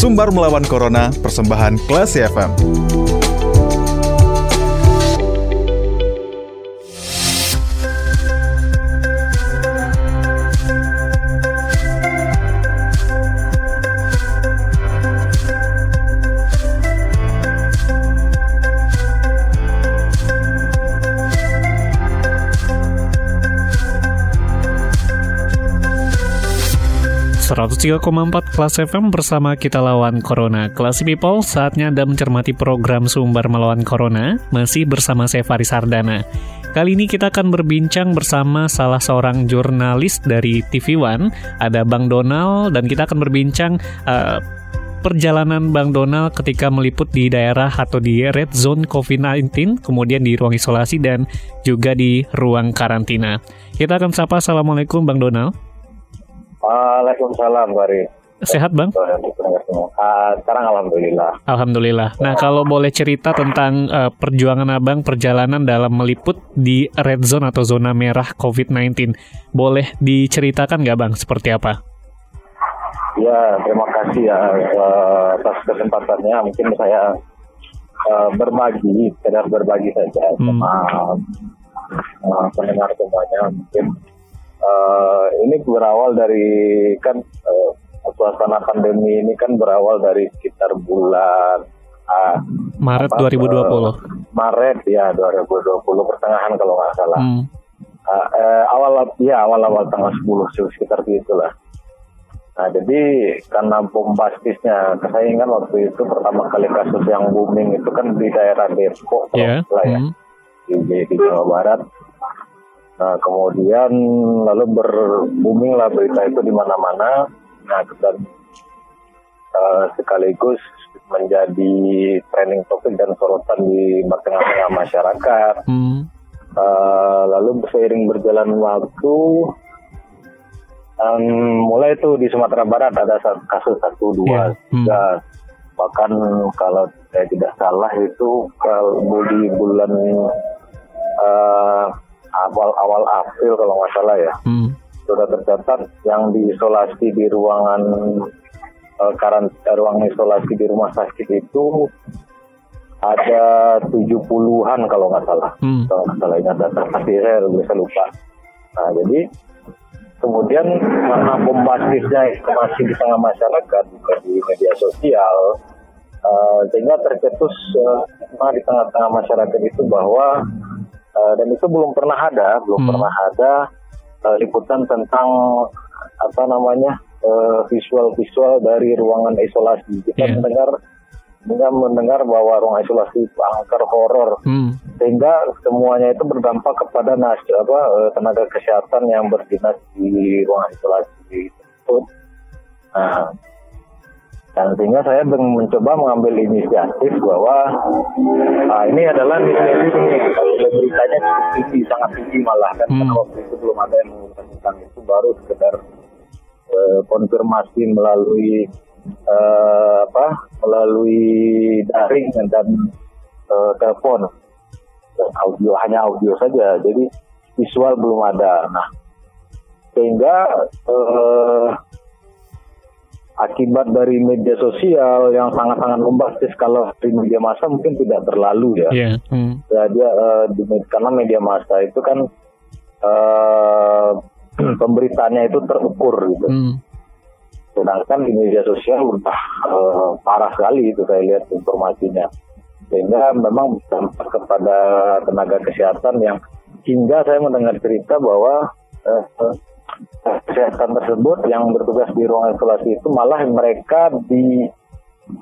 Sumbar Melawan Corona, persembahan Klasi FM. ...103,4 Kelas FM bersama kita lawan Corona. Kelas People, saatnya Anda mencermati program Sumber Melawan Corona, masih bersama saya Faris Sardana. Kali ini kita akan berbincang bersama salah seorang jurnalis dari TV One, ada Bang Donald, dan kita akan berbincang uh, perjalanan Bang Donald ketika meliput di daerah atau di red zone COVID-19, kemudian di ruang isolasi dan juga di ruang karantina. Kita akan sapa Assalamualaikum Bang Donald. Waalaikumsalam, Bari. Sehat, Bang? Uh, sekarang Alhamdulillah. Alhamdulillah. Nah, kalau boleh cerita tentang uh, perjuangan Abang, perjalanan dalam meliput di red zone atau zona merah COVID-19. Boleh diceritakan nggak, Bang? Seperti apa? Ya, terima kasih ya uh, atas kesempatannya. Mungkin saya uh, berbagi, sekedar berbagi saja hmm. sama uh, pendengar semuanya. Mungkin uh, ini berawal dari kan uh, suasana pandemi ini kan berawal dari sekitar bulan uh, Maret apa, 2020. Uh, Maret ya 2020 pertengahan kalau nggak salah. Hmm. Uh, uh, awal ya awal awal tanggal 10 sekitar itulah. Nah jadi karena bombastisnya, saya ingat waktu itu pertama kali kasus yang booming itu kan di daerah Depok, yeah. lah ya, hmm. di, di Jawa Barat. Nah, kemudian lalu berbooming lah berita itu di mana-mana. Nah, dan uh, sekaligus menjadi trending topik dan sorotan di tengah-tengah masyarakat. Hmm. Uh, lalu seiring berjalan waktu, um, mulai itu di Sumatera Barat ada kasus satu dua yeah. Hmm. tiga. Bahkan kalau saya tidak salah itu kalau di bulan uh, awal-awal April kalau nggak salah ya hmm. sudah tercatat yang diisolasi di ruangan uh, karant eh, ruang isolasi di rumah sakit itu ada tujuh puluhan kalau nggak salah hmm. kalau nggak salah ingat data pasti saya bisa lupa nah jadi kemudian karena bombastisnya masih di tengah masyarakat bukan di media sosial uh, sehingga tercetus uh, di tengah-tengah masyarakat itu bahwa Uh, dan itu belum pernah ada, belum hmm. pernah ada uh, liputan tentang apa namanya visual-visual uh, dari ruangan isolasi. Kita yeah. mendengar dengan mendengar bahwa ruang isolasi angker horor, hmm. sehingga semuanya itu berdampak kepada nas apa tenaga kesehatan yang berdinas di ruang isolasi tersebut. Nah, dan sehingga saya mencoba mengambil inisiatif bahwa uh, ini adalah nilai-nilai beritanya tinggi sangat tinggi malah kan. Hmm. waktu itu belum ada yang mengumumkan tentang itu baru sekedar uh, konfirmasi melalui uh, apa melalui daring dan uh, telepon. Dan audio hanya audio saja jadi visual belum ada. Nah sehingga uh, akibat dari media sosial yang sangat-sangat bombastis kalau di media massa mungkin tidak terlalu ya. Yeah. Hmm. Ya dia uh, di, karena media massa itu kan uh, pemberitaannya itu terukur gitu. Hmm. Sedangkan di media sosial udah uh, parah sekali itu saya lihat informasinya. Sehingga memang berdampak kepada tenaga kesehatan yang hingga saya mendengar cerita bahwa uh, kesehatan tersebut yang bertugas di ruang isolasi itu malah mereka di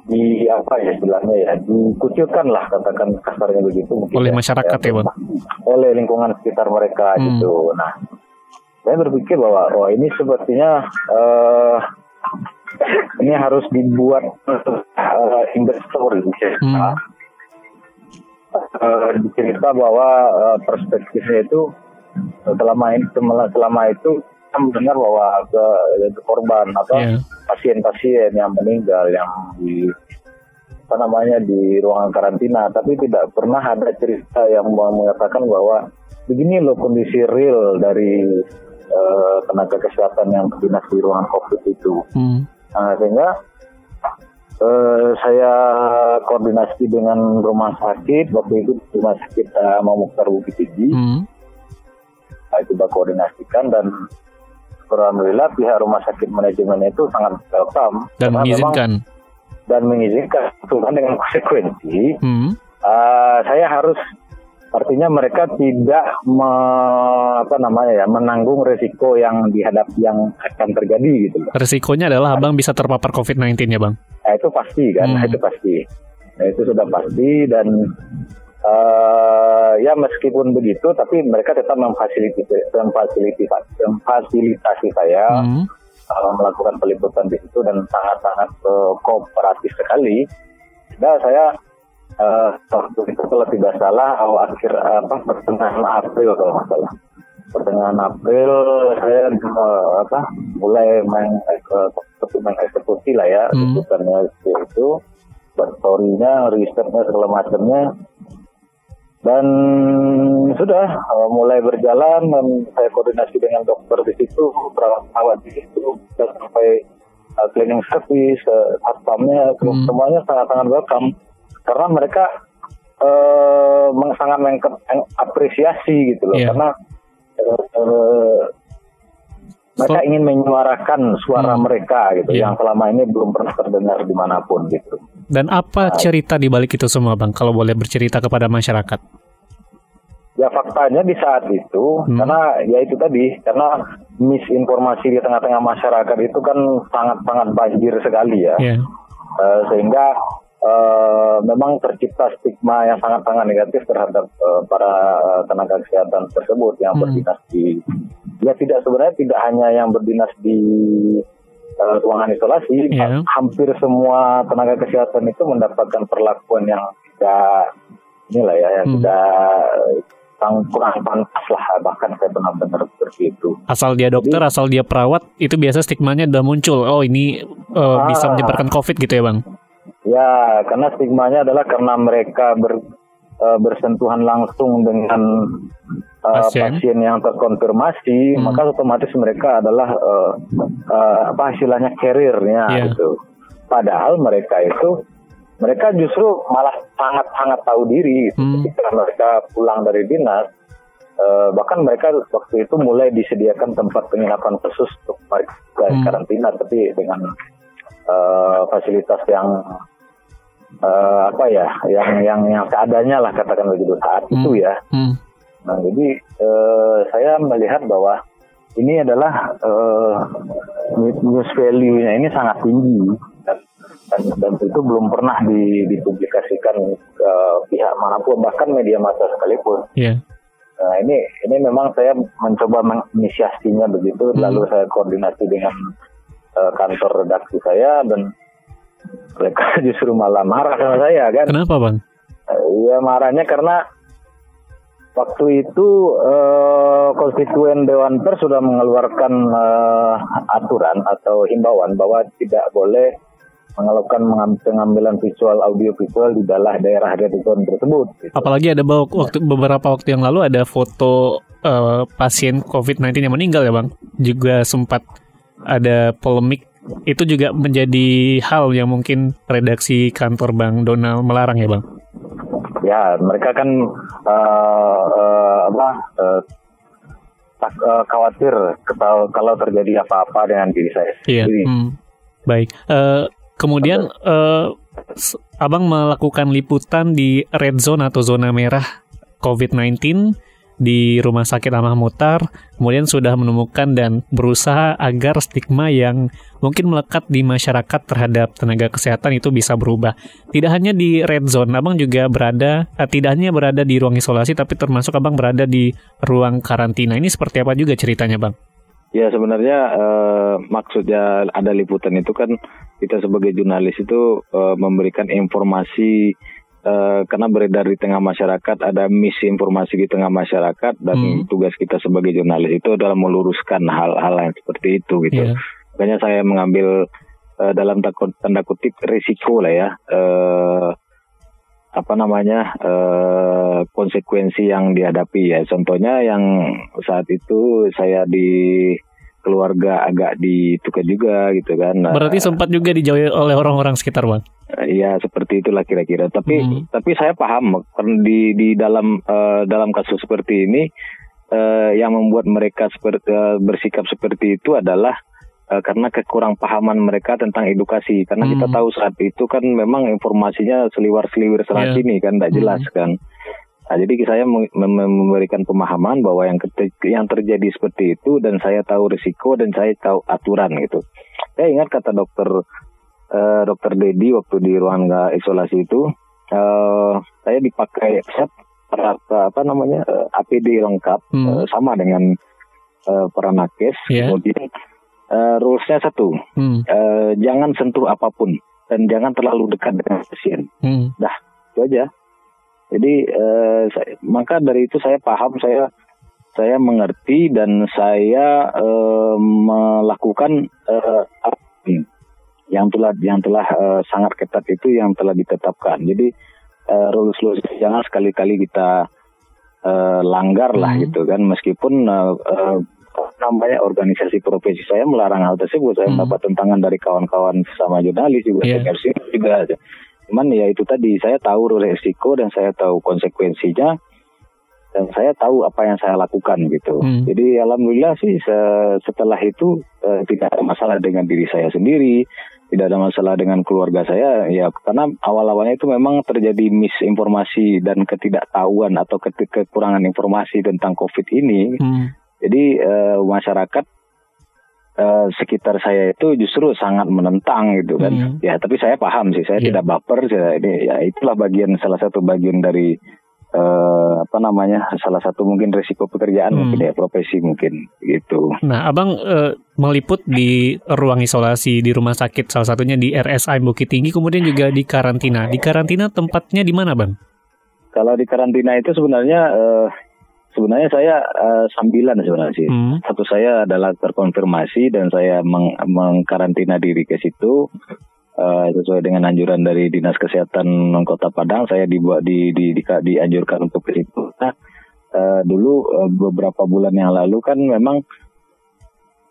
di apa ya istilahnya ya dikucilkan lah katakan kasarnya begitu mungkin oleh ya, masyarakat ya, ya bang oleh lingkungan sekitar mereka hmm. gitu nah saya berpikir bahwa oh ini sepertinya uh, ini harus dibuat uh, investor gitu ya hmm. uh, bahwa uh, perspektifnya itu selama ini selama itu kita mendengar bahwa ada, ada korban atau yeah. pasien-pasien yang meninggal yang di apa namanya di ruangan karantina tapi tidak pernah ada cerita yang mengatakan bahwa begini loh kondisi real dari uh, tenaga kesehatan yang berdinas di ruangan covid itu hmm. nah, sehingga uh, saya koordinasi dengan rumah sakit waktu itu rumah sakit uh, Mamuktar Bukit Tinggi. Hmm. Nah, itu koordinasikan dan alhamdulillah pihak rumah sakit manajemen itu sangat welcome dan mengizinkan dan mengizinkan kan dengan konsekuensi hmm. uh, saya harus artinya mereka tidak me, apa namanya ya menanggung resiko yang dihadap yang akan terjadi gitu Resikonya adalah abang bisa terpapar COVID-19 ya bang? Nah, itu pasti kan, hmm. itu pasti. Nah, itu sudah pasti dan uh, ya meskipun begitu, tapi mereka tetap memfasilitasi memfasilitasi, memfasilitasi saya hmm. uh, melakukan peliputan di situ dan sangat-sangat uh, kooperatif sekali. Nah, saya uh, waktu itu kalau tidak salah awal akhir apa pertengahan April kalau nggak salah pertengahan April saya uh, apa mulai main uh, main eksekusi lah ya itu itu storynya risetnya segala macamnya dan sudah uh, mulai berjalan dan saya koordinasi dengan dokter di situ perawat-perawat di situ dan sampai uh, cleaning service uh, satpamnya hmm. semuanya sangat-sangat welcome karena mereka uh, sangat mengapresiasi gitu loh yeah. karena uh, mereka ingin menyuarakan suara hmm. mereka gitu yeah. yang selama ini belum pernah terdengar di mana pun gitu. Dan apa nah, cerita di balik itu semua bang? Kalau boleh bercerita kepada masyarakat? Ya faktanya di saat itu hmm. karena ya itu tadi karena misinformasi di tengah-tengah masyarakat itu kan sangat-sangat banjir sekali ya. Yeah. Uh, sehingga uh, memang tercipta stigma yang sangat-sangat negatif terhadap uh, para uh, tenaga kesehatan tersebut yang hmm. berdinas di ya tidak sebenarnya tidak hanya yang berdinas di uh, ruangan isolasi yeah. hampir semua tenaga kesehatan itu mendapatkan perlakuan yang tidak inilah ya yang hmm. tidak kurang pantas lah bahkan saya pernah dengar seperti itu. Asal dia dokter, Jadi, asal dia perawat, itu biasa stigmanya udah muncul. Oh ini uh, ah, bisa menyebarkan COVID gitu ya bang? Ya, karena stigmanya adalah karena mereka ber, uh, bersentuhan langsung dengan uh, pasien. pasien yang terkonfirmasi, hmm. maka otomatis mereka adalah uh, uh, apa istilahnya carrier-nya yeah. gitu. Padahal mereka itu mereka justru malah sangat-sangat tahu diri gitu. hmm. ketika mereka pulang dari dinas. Uh, bahkan mereka waktu itu mulai disediakan tempat penginapan khusus untuk mereka hmm. karantina, tapi dengan uh, fasilitas yang uh, apa ya yang yang yang seadanya lah katakan begitu saat hmm. itu ya. Hmm. Nah jadi uh, saya melihat bahwa ini adalah uh, news value-nya ini sangat tinggi dan, dan, dan itu belum pernah di, dipublikasikan ke pihak mana pun bahkan media massa sekalipun. Yeah. Nah ini ini memang saya mencoba menginisiasinya begitu hmm. lalu saya koordinasi dengan uh, kantor redaksi saya dan mereka justru malah marah sama saya kan. Kenapa bang? Iya marahnya karena waktu itu uh, konstituen Dewan Pers sudah mengeluarkan uh, aturan atau himbauan bahwa tidak boleh melakukan pengambilan visual audio visual di dalam daerah zone tersebut. Gitu. Apalagi ada waktu beberapa waktu yang lalu ada foto uh, pasien COVID-19 yang meninggal ya bang, juga sempat ada polemik itu juga menjadi hal yang mungkin redaksi kantor Bang Donald melarang ya Bang? Ya, mereka kan uh, uh, apa uh, tak, uh, khawatir kalau, kalau terjadi apa-apa dengan diri saya iya. Hmm. Baik. Uh, kemudian uh, Abang melakukan liputan di red zone atau zona merah COVID-19 di Rumah Sakit Amah Mutar, kemudian sudah menemukan dan berusaha agar stigma yang mungkin melekat di masyarakat terhadap tenaga kesehatan itu bisa berubah. Tidak hanya di red zone, Abang juga berada, eh, tidak hanya berada di ruang isolasi, tapi termasuk Abang berada di ruang karantina. Ini seperti apa juga ceritanya, Bang? Ya sebenarnya eh, maksudnya ada liputan itu kan kita sebagai jurnalis itu eh, memberikan informasi Uh, karena beredar di tengah masyarakat ada misinformasi di tengah masyarakat dan hmm. tugas kita sebagai jurnalis itu adalah meluruskan hal-hal yang seperti itu gitu. Yeah. Makanya saya mengambil uh, dalam tanda kutip risiko lah ya. Uh, apa namanya uh, konsekuensi yang dihadapi ya contohnya yang saat itu saya di keluarga agak ditukar juga gitu kan. Berarti sempat juga dijauhi oleh orang-orang sekitar bang? Iya seperti itulah kira-kira. Tapi hmm. tapi saya paham di di dalam uh, dalam kasus seperti ini uh, yang membuat mereka seperti uh, bersikap seperti itu adalah uh, karena kekurang pahaman mereka tentang edukasi. Karena hmm. kita tahu saat itu kan memang informasinya seliwar-seliwir sana yeah. sini kan tidak jelas hmm. kan. Nah, jadi saya memberikan pemahaman bahwa yang yang terjadi seperti itu dan saya tahu risiko dan saya tahu aturan gitu. Saya ingat kata dokter uh, dokter Dedi waktu di ruang isolasi itu uh, saya dipakai set perata apa namanya uh, APD lengkap hmm. uh, sama dengan uh, para nakes. Yeah. Kemudian uh, rulesnya satu, hmm. uh, jangan sentuh apa pun dan jangan terlalu dekat dengan pasien. Hmm. Dah itu aja. Jadi eh, saya, maka dari itu saya paham saya saya mengerti dan saya eh, melakukan eh, yang telah yang telah eh, sangat ketat itu yang telah ditetapkan. Jadi eh, rules rules jangan sekali-kali kita eh, langgar lah hmm. gitu kan meskipun eh, eh, namanya organisasi profesi saya melarang hal tersebut saya hmm. mendapat tentangan dari kawan-kawan sama jurnalis juga yeah. juga Cuman ya itu tadi saya tahu resiko dan saya tahu konsekuensinya dan saya tahu apa yang saya lakukan gitu. Hmm. Jadi alhamdulillah sih setelah itu uh, tidak ada masalah dengan diri saya sendiri, tidak ada masalah dengan keluarga saya ya karena awal-awalnya itu memang terjadi misinformasi dan ketidaktahuan atau kekurangan informasi tentang Covid ini. Hmm. Jadi uh, masyarakat uh, sekitar saya itu justru sangat menentang gitu kan. Hmm. Ya, tapi saya paham sih, saya yeah. tidak baper. Saya, ini ya itulah bagian salah satu bagian dari uh, apa namanya salah satu mungkin risiko pekerjaan hmm. mungkin ya profesi mungkin gitu. Nah, abang uh, meliput di ruang isolasi di rumah sakit salah satunya di RSI Bukit Tinggi kemudian juga di karantina. Di karantina tempatnya di mana bang? Kalau di karantina itu sebenarnya uh, sebenarnya saya uh, sambilan sebenarnya sih. Hmm. Satu saya adalah terkonfirmasi dan saya meng mengkarantina diri ke situ uh, sesuai dengan anjuran dari Dinas Kesehatan Kota Padang. Saya dibuat di, di, di, di dianjurkan untuk ke situ. Nah, uh, dulu uh, beberapa bulan yang lalu kan memang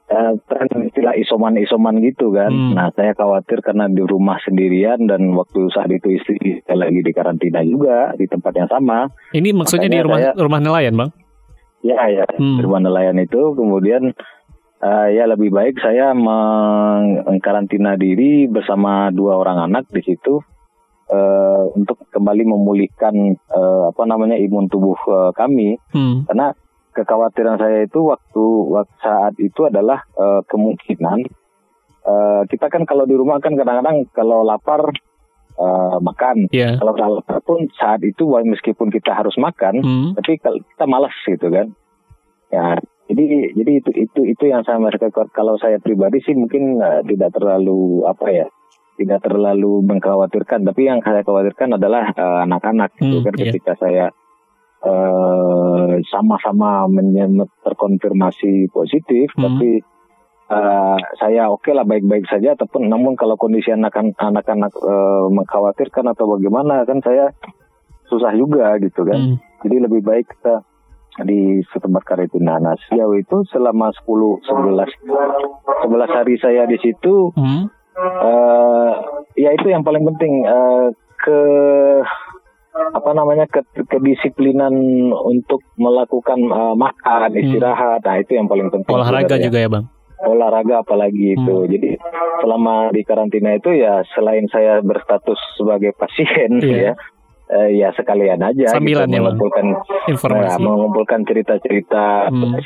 tren istilah isoman-isoman gitu kan. Hmm. Nah, saya khawatir karena di rumah sendirian dan waktu saat itu istri saya lagi di karantina juga di tempat yang sama. Ini maksudnya Makanya di rumah saya, rumah nelayan, Bang? Ya, ya, hmm. di rumah nelayan itu kemudian uh, ya lebih baik saya mengkarantina diri bersama dua orang anak di situ. Uh, untuk kembali memulihkan uh, apa namanya imun tubuh uh, kami hmm. karena kekhawatiran saya itu waktu, waktu saat itu adalah uh, kemungkinan uh, kita kan kalau di rumah kan kadang-kadang kalau lapar uh, makan. Yeah. Kalau lapar pun saat itu meskipun kita harus makan, hmm. tapi kalau kita malas gitu kan. Ya, jadi jadi itu itu itu yang saya merasa kalau saya pribadi sih mungkin uh, tidak terlalu apa ya tidak terlalu mengkhawatirkan tapi yang saya khawatirkan adalah anak-anak uh, gitu kan yeah. ketika saya Eh, sama-sama uh, terkonfirmasi positif, hmm. tapi uh, saya oke okay lah baik-baik saja. Ataupun namun kalau kondisi anak-anak uh, mengkhawatirkan atau bagaimana kan saya susah juga gitu kan. Hmm. Jadi lebih baik kita di setempat karantina. Nah sejauh itu selama 10 11 11 hari saya di situ hmm. uh, ya itu yang paling penting uh, ke apa namanya kedisiplinan untuk melakukan uh, makan hmm. istirahat nah itu yang paling penting olahraga juga ya bang olahraga apalagi itu hmm. jadi selama di karantina itu ya selain saya berstatus sebagai pasien yeah. ya uh, ya sekalian aja Sambilan gitu, ya, mengumpulkan informasi, uh, mengumpulkan cerita-cerita hmm.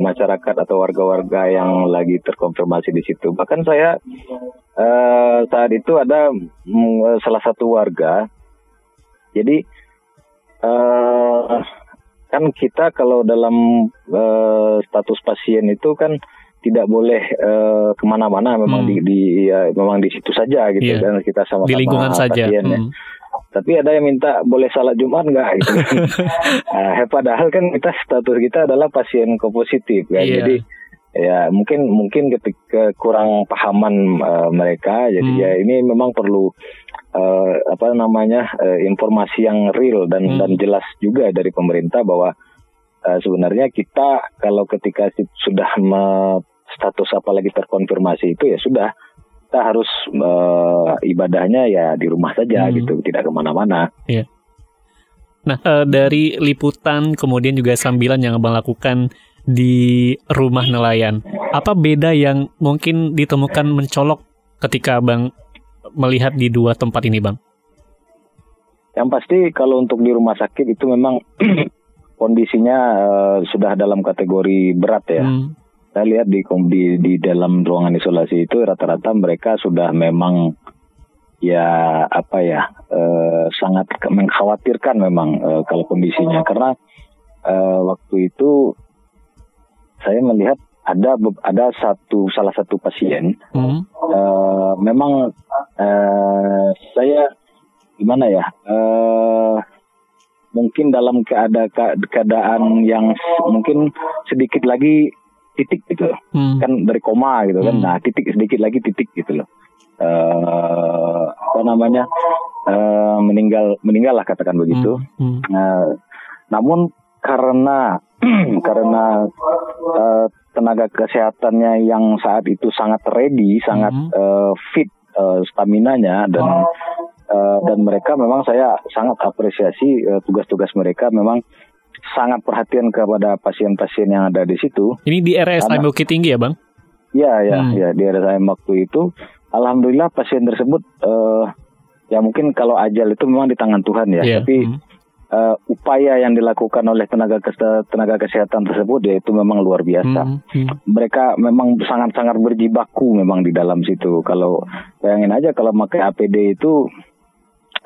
masyarakat atau warga-warga yang lagi terkonfirmasi di situ. Bahkan saya uh, saat itu ada um, salah satu warga jadi uh, kan kita kalau dalam uh, status pasien itu kan tidak boleh uh, ke mana-mana memang hmm. di, di ya, memang di situ saja gitu yeah. kan kita sama-sama di lingkungan saja. Ya. hmm. Tapi ada yang minta boleh salat Jumat enggak gitu. nah, padahal kan kita status kita adalah pasien kompositif kan. Yeah. Jadi ya mungkin mungkin ketika kurang pahaman uh, mereka jadi hmm. ya ini memang perlu uh, apa namanya uh, informasi yang real dan hmm. dan jelas juga dari pemerintah bahwa uh, sebenarnya kita kalau ketika sudah me, status apalagi terkonfirmasi itu ya sudah kita harus uh, ibadahnya ya di rumah saja hmm. gitu tidak ke mana-mana. Iya. Nah uh, dari liputan kemudian juga sambilan yang abang lakukan di rumah nelayan, apa beda yang mungkin ditemukan mencolok ketika abang melihat di dua tempat ini bang? Yang pasti kalau untuk di rumah sakit itu memang kondisinya uh, sudah dalam kategori berat ya. Hmm. Saya lihat di, di di dalam ruangan isolasi itu rata-rata mereka sudah memang ya apa ya uh, sangat mengkhawatirkan memang uh, kalau kondisinya karena uh, waktu itu saya melihat ada ada satu salah satu pasien hmm. uh, memang uh, saya gimana ya uh, mungkin dalam keada keadaan yang mungkin sedikit lagi titik gitu hmm. kan dari koma gitu kan hmm. nah titik sedikit lagi titik gitu loh uh, apa namanya uh, meninggal meninggal lah katakan begitu hmm. Hmm. Uh, namun karena karena uh, tenaga kesehatannya yang saat itu sangat ready sangat hmm. uh, fit uh, stamina nya dan Uh, dan mereka memang saya sangat apresiasi eh, tugas-tugas mereka memang sangat perhatian kepada pasien-pasien yang ada di situ. Ini di RSIM Bukit Tinggi ya, Bang? Iya, ya, hmm. ya di RSIM waktu itu alhamdulillah pasien tersebut uh, ya mungkin kalau ajal itu memang di tangan Tuhan ya, yeah. tapi hmm uh, upaya yang dilakukan oleh tenaga tenaga kesehatan tersebut yaitu memang luar biasa. Hmm, hmm. Mereka memang sangat-sangat berjibaku memang di dalam situ. Kalau bayangin aja kalau pakai APD itu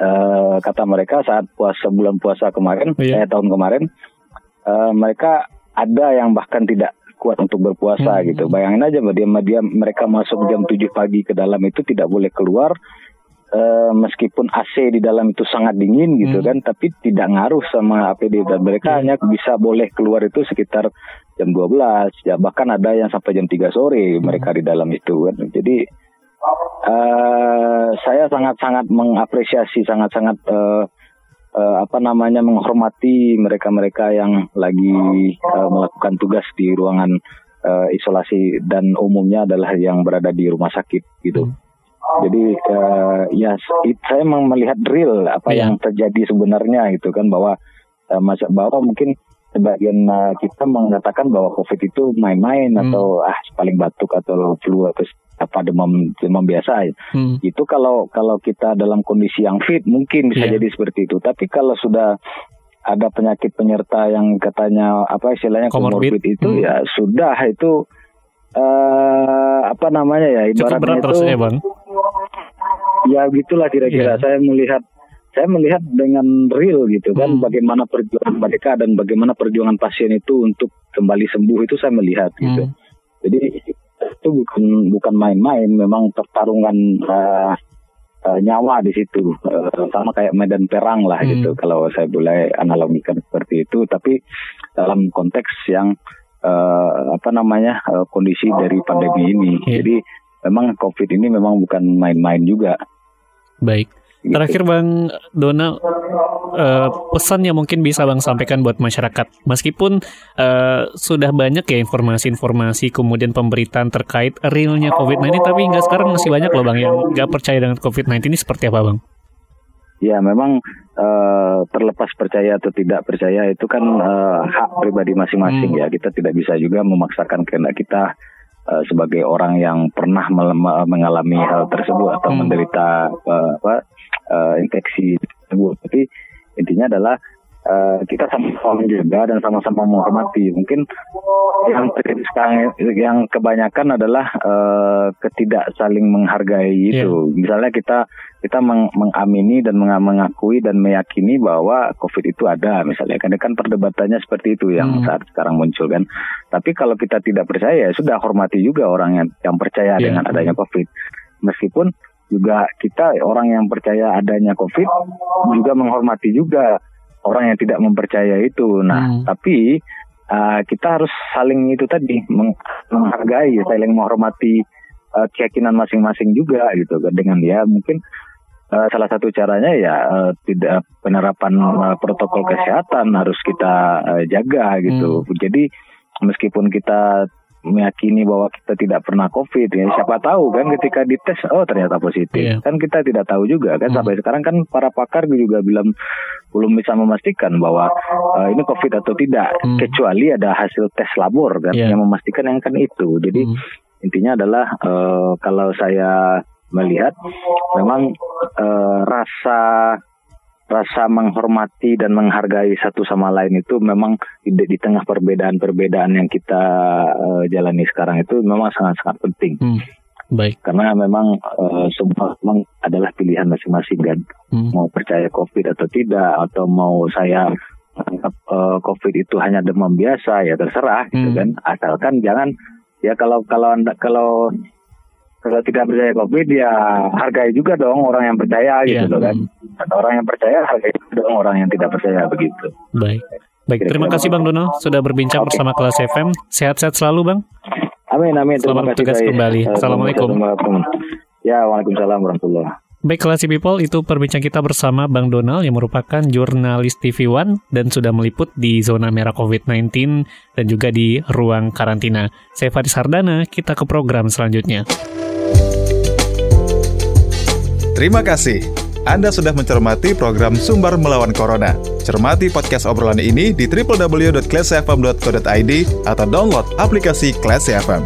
uh, kata mereka saat puasa bulan puasa kemarin, oh, iya. eh, tahun kemarin, uh, mereka ada yang bahkan tidak kuat untuk berpuasa hmm. gitu. Bayangin aja dia, dia mereka masuk jam 7 pagi ke dalam itu tidak boleh keluar uh, meskipun AC di dalam itu sangat dingin gitu hmm. kan, tapi tidak ngaruh sama APD dan mereka hmm. hanya bisa boleh keluar itu sekitar jam 12 ya bahkan ada yang sampai jam 3 sore hmm. mereka di dalam itu kan. Jadi uh, saya sangat-sangat mengapresiasi sangat-sangat uh, uh, apa namanya menghormati mereka-mereka yang lagi uh, melakukan tugas di ruangan uh, isolasi dan umumnya adalah yang berada di rumah sakit gitu. Hmm. Jadi uh, ya saya memang melihat real apa yeah. yang terjadi sebenarnya gitu kan bahwa uh, masa bahwa mungkin sebagian uh, kita mengatakan bahwa COVID itu main-main hmm. atau ah paling batuk atau flu atau apa demam demam biasa hmm. itu kalau kalau kita dalam kondisi yang fit mungkin bisa yeah. jadi seperti itu tapi kalau sudah ada penyakit penyerta yang katanya apa istilahnya komorbid itu hmm. ya sudah itu uh, apa namanya ya ibaratnya itu ya, bang. ya gitulah kira-kira yeah. saya melihat saya melihat dengan real gitu kan hmm. bagaimana perjuangan mereka dan bagaimana perjuangan pasien itu untuk kembali sembuh itu saya melihat gitu hmm. jadi itu bukan bukan main-main memang pertarungan uh, uh, nyawa di situ uh, sama kayak medan perang lah hmm. gitu kalau saya boleh analogikan seperti itu tapi dalam konteks yang uh, apa namanya uh, kondisi dari pandemi ini. Yeah. Jadi memang COVID ini memang bukan main-main juga. Baik. Terakhir Bang Donald, uh, pesan yang mungkin bisa Bang sampaikan buat masyarakat. Meskipun uh, sudah banyak ya informasi-informasi kemudian pemberitaan terkait realnya COVID-19, tapi hingga sekarang masih banyak loh Bang yang nggak percaya dengan COVID-19 ini seperti apa Bang? Ya memang uh, terlepas percaya atau tidak percaya itu kan uh, hak pribadi masing-masing hmm. ya. Kita tidak bisa juga memaksakan kehendak kita uh, sebagai orang yang pernah mengalami hal tersebut atau hmm. menderita uh, apa uh, infeksi tersebut. Tapi intinya adalah Uh, kita sama-sama menjaga dan sama-sama menghormati. Mungkin yang sekarang yang kebanyakan adalah uh, ketidak saling menghargai itu. Yeah. Misalnya kita kita meng mengamini dan mengakui dan meyakini bahwa COVID itu ada misalnya. Karena kan perdebatannya seperti itu yang hmm. saat sekarang muncul kan. Tapi kalau kita tidak percaya, ya sudah hormati juga orang yang yang percaya yeah. dengan adanya COVID. Meskipun juga kita orang yang percaya adanya COVID juga menghormati juga orang yang tidak mempercaya itu. Nah, hmm. tapi uh, kita harus saling itu tadi menghargai, saling menghormati uh, keyakinan masing-masing juga gitu. Dengan ya mungkin uh, salah satu caranya ya uh, tidak penerapan uh, protokol kesehatan harus kita uh, jaga gitu. Hmm. Jadi meskipun kita meyakini bahwa kita tidak pernah COVID ya siapa tahu kan ketika dites oh ternyata positif yeah. kan kita tidak tahu juga kan hmm. sampai sekarang kan para pakar juga bilang belum bisa memastikan bahwa uh, ini COVID atau tidak hmm. kecuali ada hasil tes labor kan yeah. yang memastikan yang kan itu jadi hmm. intinya adalah uh, kalau saya melihat memang uh, rasa rasa menghormati dan menghargai satu sama lain itu memang di, di tengah perbedaan-perbedaan yang kita uh, jalani sekarang itu memang sangat-sangat penting. Hmm. Baik. Karena memang uh, semua memang adalah pilihan masing-masing kan. Hmm. Mau percaya COVID atau tidak atau mau saya anggap uh, COVID itu hanya demam biasa ya terserah gitu hmm. gitu kan. Asalkan jangan ya kalau kalau anda kalau kalau tidak percaya COVID ya hargai juga dong orang yang percaya gitu yeah. loh kan. Dan orang yang percaya hargai juga dong orang yang tidak percaya begitu. Baik. Baik, terima kasih Bang Dono sudah berbincang okay. bersama Kelas FM. Sehat-sehat selalu Bang. Amin amin. Selamat bertugas kembali. Assalamualaikum. Ya, Waalaikumsalam warahmatullahi Baik Classy People, itu perbincang kita bersama Bang Donald yang merupakan jurnalis TV One dan sudah meliput di zona merah COVID-19 dan juga di ruang karantina. Saya Faris Hardana, kita ke program selanjutnya. Terima kasih. Anda sudah mencermati program Sumber Melawan Corona. Cermati podcast obrolan ini di www.classfm.co.id atau download aplikasi Classy FM.